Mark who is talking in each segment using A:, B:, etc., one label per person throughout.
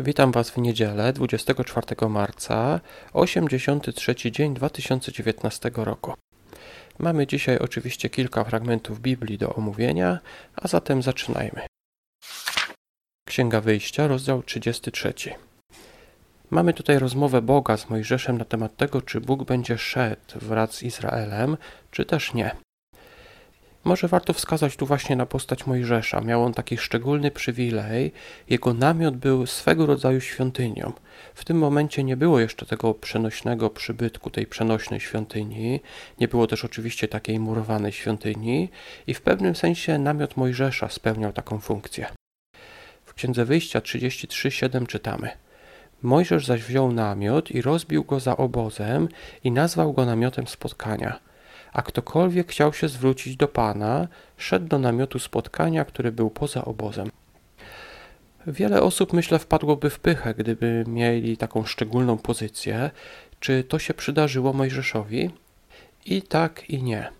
A: Witam Was w niedzielę 24 marca, 83 dzień 2019 roku. Mamy dzisiaj oczywiście kilka fragmentów Biblii do omówienia, a zatem zaczynajmy. Księga Wyjścia, rozdział 33. Mamy tutaj rozmowę Boga z Mojżeszem na temat tego, czy Bóg będzie szedł wraz z Izraelem, czy też nie. Może warto wskazać tu właśnie na postać Mojżesza. Miał on taki szczególny przywilej. Jego namiot był swego rodzaju świątynią. W tym momencie nie było jeszcze tego przenośnego przybytku, tej przenośnej świątyni. Nie było też oczywiście takiej murowanej świątyni i w pewnym sensie namiot Mojżesza spełniał taką funkcję. W Księdze Wyjścia 33:7 czytamy: Mojżesz zaś wziął namiot i rozbił go za obozem i nazwał go namiotem spotkania a ktokolwiek chciał się zwrócić do Pana, szedł do namiotu spotkania, który był poza obozem. Wiele osób, myślę, wpadłoby w pychę, gdyby mieli taką szczególną pozycję. Czy to się przydarzyło Mojżeszowi? I tak, i nie.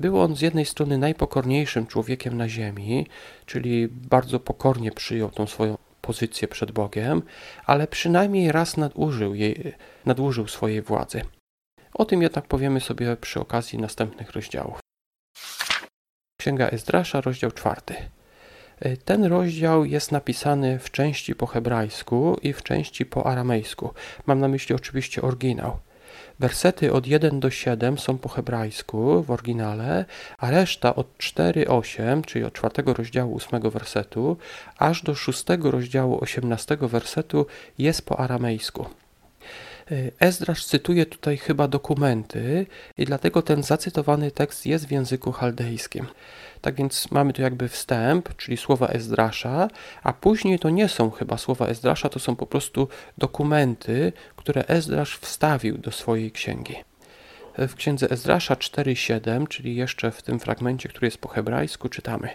A: Był on z jednej strony najpokorniejszym człowiekiem na ziemi, czyli bardzo pokornie przyjął tą swoją pozycję przed Bogiem, ale przynajmniej raz nadużył, jej, nadużył swojej władzy. O tym jednak powiemy sobie przy okazji następnych rozdziałów. Księga Ezdrasza, rozdział czwarty. E, ten rozdział jest napisany w części po hebrajsku i w części po aramejsku. Mam na myśli oczywiście oryginał. Wersety od 1 do 7 są po hebrajsku w oryginale, a reszta od 4-8, czyli od 4 rozdziału 8 wersetu, aż do 6 rozdziału 18 wersetu jest po aramejsku. Y, Ezdrasz cytuje tutaj chyba dokumenty i dlatego ten zacytowany tekst jest w języku chaldejskim. Tak więc mamy tu jakby wstęp, czyli słowa Ezdrasza, a później to nie są chyba słowa Ezdrasza, to są po prostu dokumenty, które Ezdrasz wstawił do swojej księgi. W księdze Ezdrasza 4:7, czyli jeszcze w tym fragmencie, który jest po hebrajsku, czytamy: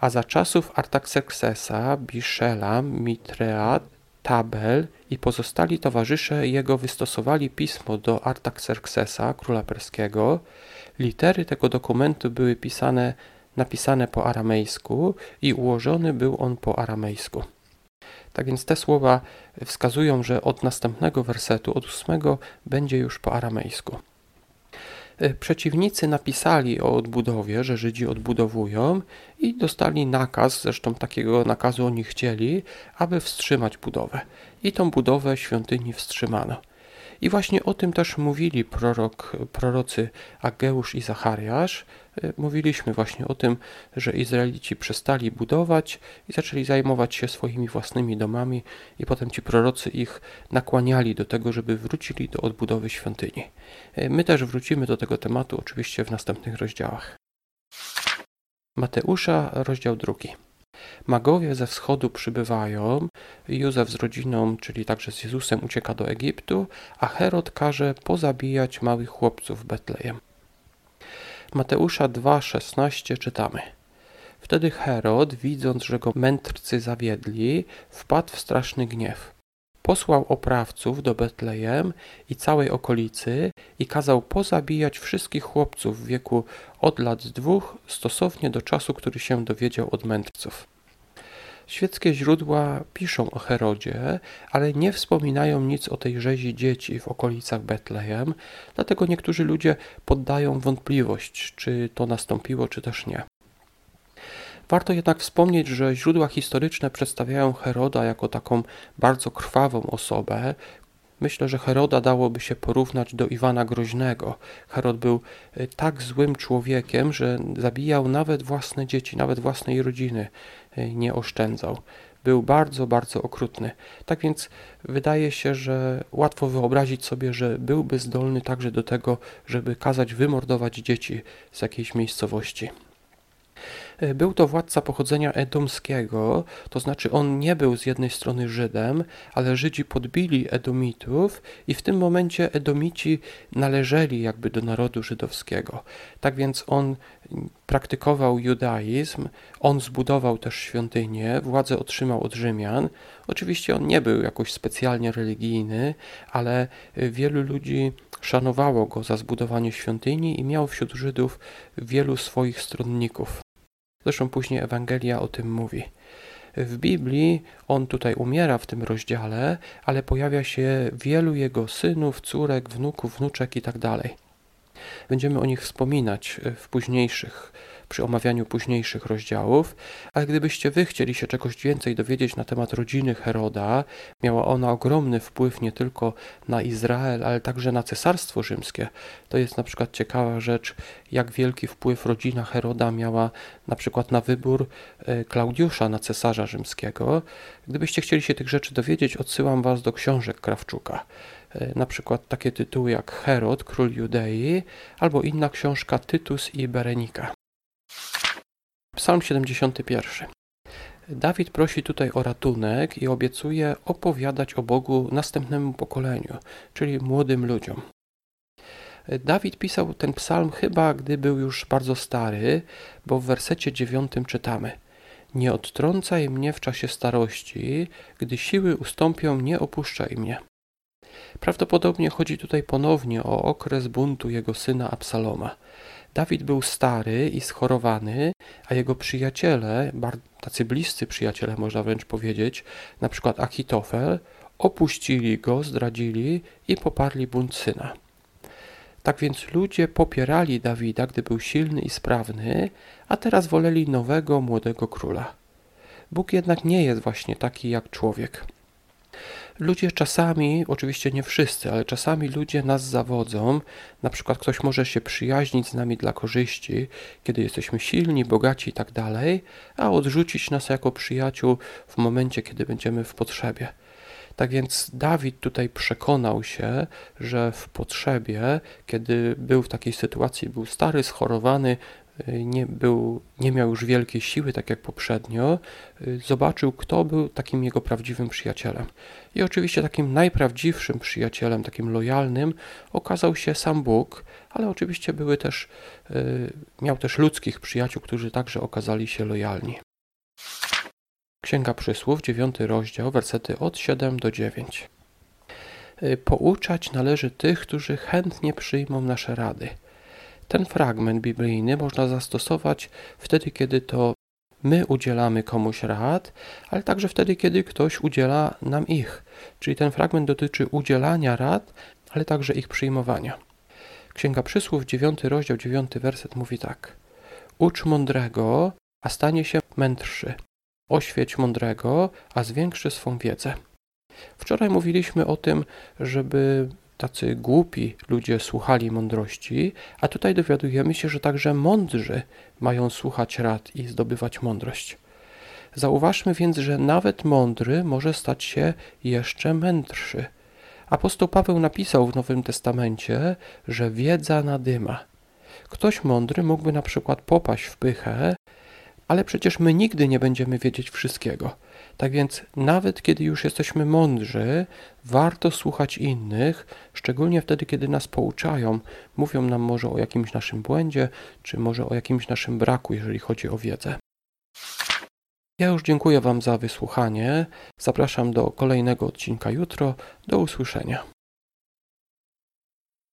A: A za czasów Artaxerxesa, Biszela, Mitreat, Tabel i pozostali towarzysze jego wystosowali pismo do Artaxerxesa, króla perskiego. Litery tego dokumentu były pisane, napisane po aramejsku i ułożony był on po aramejsku. Tak więc te słowa wskazują, że od następnego wersetu, od ósmego, będzie już po aramejsku. E, przeciwnicy napisali o odbudowie, że Żydzi odbudowują i dostali nakaz, zresztą takiego nakazu oni chcieli, aby wstrzymać budowę. I tą budowę świątyni wstrzymano. I właśnie o tym też mówili prorok, prorocy Ageusz i Zachariasz. E, mówiliśmy właśnie o tym, że Izraelici przestali budować i zaczęli zajmować się swoimi własnymi domami i potem ci prorocy ich nakłaniali do tego, żeby wrócili do odbudowy świątyni. E, my też wrócimy do tego tematu oczywiście w następnych rozdziałach. Mateusza, rozdział drugi. Magowie ze wschodu przybywają, Józef z rodziną, czyli także z Jezusem, ucieka do Egiptu, a Herod każe pozabijać małych chłopców w Betlejem. Mateusza 2,16 czytamy. Wtedy Herod, widząc, że go mędrcy zawiedli, wpadł w straszny gniew. Posłał oprawców do Betlejem i całej okolicy i kazał pozabijać wszystkich chłopców w wieku od lat dwóch stosownie do czasu, który się dowiedział od mędrców. Świeckie źródła piszą o Herodzie, ale nie wspominają nic o tej rzezi dzieci w okolicach Betlejem, dlatego niektórzy ludzie poddają wątpliwość, czy to nastąpiło, czy też nie. Warto jednak wspomnieć, że źródła historyczne przedstawiają Heroda jako taką bardzo krwawą osobę, Myślę, że Heroda dałoby się porównać do Iwana Groźnego. Herod był e, tak złym człowiekiem, że zabijał nawet własne dzieci, nawet własnej rodziny nie oszczędzał. Był bardzo, bardzo okrutny. Tak więc wydaje się, że łatwo wyobrazić sobie, że byłby zdolny także do tego, żeby kazać wymordować dzieci z jakiejś miejscowości. E, był to władca pochodzenia edomskiego, to znaczy on nie był z jednej strony Żydem, ale Żydzi podbili Edomitów i w tym momencie Edomici należeli jakby do narodu żydowskiego. Tak więc on praktykował judaizm, on zbudował też świątynię, władzę otrzymał od Rzymian. Oczywiście on nie był jakoś specjalnie religijny, ale wielu ludzi szanowało go za zbudowanie świątyni i miał wśród Żydów wielu swoich stronników. Zresztą później Ewangelia o tym mówi. W Biblii on tutaj umiera w tym rozdziale, ale pojawia się wielu jego synów, córek, wnuków, wnuczek itd. Tak Będziemy o nich wspominać w późniejszych przy omawianiu późniejszych rozdziałów, ale gdybyście wy chcieli się czegoś więcej dowiedzieć na temat rodziny Heroda, miała ona ogromny wpływ nie tylko na Izrael, ale także na Cesarstwo Rzymskie. To jest na przykład ciekawa rzecz, jak wielki wpływ rodzina Heroda miała na przykład na wybór e, Klaudiusza na cesarza rzymskiego. Gdybyście chcieli się tych rzeczy dowiedzieć, odsyłam was do książek Krawczuka e, na przykład takie tytuły jak Herod, król Judei, albo inna książka Tytus i Berenika. Psalm 71. Dawid prosi tutaj o ratunek i obiecuje opowiadać o Bogu następnemu pokoleniu, czyli młodym ludziom. Dawid pisał ten psalm chyba, gdy był już bardzo stary, bo w wersecie dziewiątym czytamy Nie odtrącaj mnie w czasie starości, gdy siły ustąpią, nie opuszczaj mnie. Prawdopodobnie chodzi tutaj ponownie o okres buntu jego syna Absaloma. Dawid był stary i schorowany, a jego przyjaciele, tacy bliscy przyjaciele można wręcz powiedzieć, na przykład Achitofel, opuścili go, zdradzili i poparli bunt syna. Tak więc ludzie popierali Dawida, gdy był silny i sprawny, a teraz woleli nowego, młodego króla. Bóg jednak nie jest właśnie taki jak człowiek. Ludzie czasami, oczywiście nie wszyscy, ale czasami ludzie nas zawodzą. Na przykład ktoś może się przyjaźnić z nami dla korzyści, kiedy jesteśmy silni, bogaci i tak dalej, a odrzucić nas jako przyjaciół w momencie, kiedy będziemy w potrzebie. Tak więc Dawid tutaj przekonał się, że w potrzebie, kiedy był w takiej sytuacji, był stary, schorowany, nie, był, nie miał już wielkiej siły, tak jak poprzednio, zobaczył, kto był takim jego prawdziwym przyjacielem. I oczywiście takim najprawdziwszym przyjacielem, takim lojalnym, okazał się sam Bóg, ale oczywiście były też, y, miał też ludzkich przyjaciół, którzy także okazali się lojalni. Księga Przysłów, 9 rozdział, wersety od 7 do 9. Y, pouczać należy tych, którzy chętnie przyjmą nasze rady – ten fragment biblijny można zastosować wtedy, kiedy to my udzielamy komuś rad, ale także wtedy, kiedy ktoś udziela nam ich. Czyli ten fragment dotyczy udzielania rad, ale także ich przyjmowania. Księga Przysłów, 9 rozdział, 9 werset mówi tak. Ucz mądrego, a stanie się mędrszy. Oświeć mądrego, a zwiększy swą wiedzę. Wczoraj mówiliśmy o tym, żeby tacy głupi ludzie słuchali mądrości, a tutaj dowiadujemy się, że także mądrzy mają słuchać rad i zdobywać mądrość. Zauważmy więc, że nawet mądry może stać się jeszcze mędrszy. Apostoł Paweł napisał w Nowym Testamencie, że wiedza nadyma. Ktoś mądry mógłby na przykład popaść w pychę, ale przecież my nigdy nie będziemy wiedzieć wszystkiego. Tak więc, nawet kiedy już jesteśmy mądrzy, warto słuchać innych, szczególnie wtedy, kiedy nas pouczają, mówią nam może o jakimś naszym błędzie, czy może o jakimś naszym braku, jeżeli chodzi o wiedzę. Ja już dziękuję Wam za wysłuchanie. Zapraszam do kolejnego odcinka jutro. Do usłyszenia.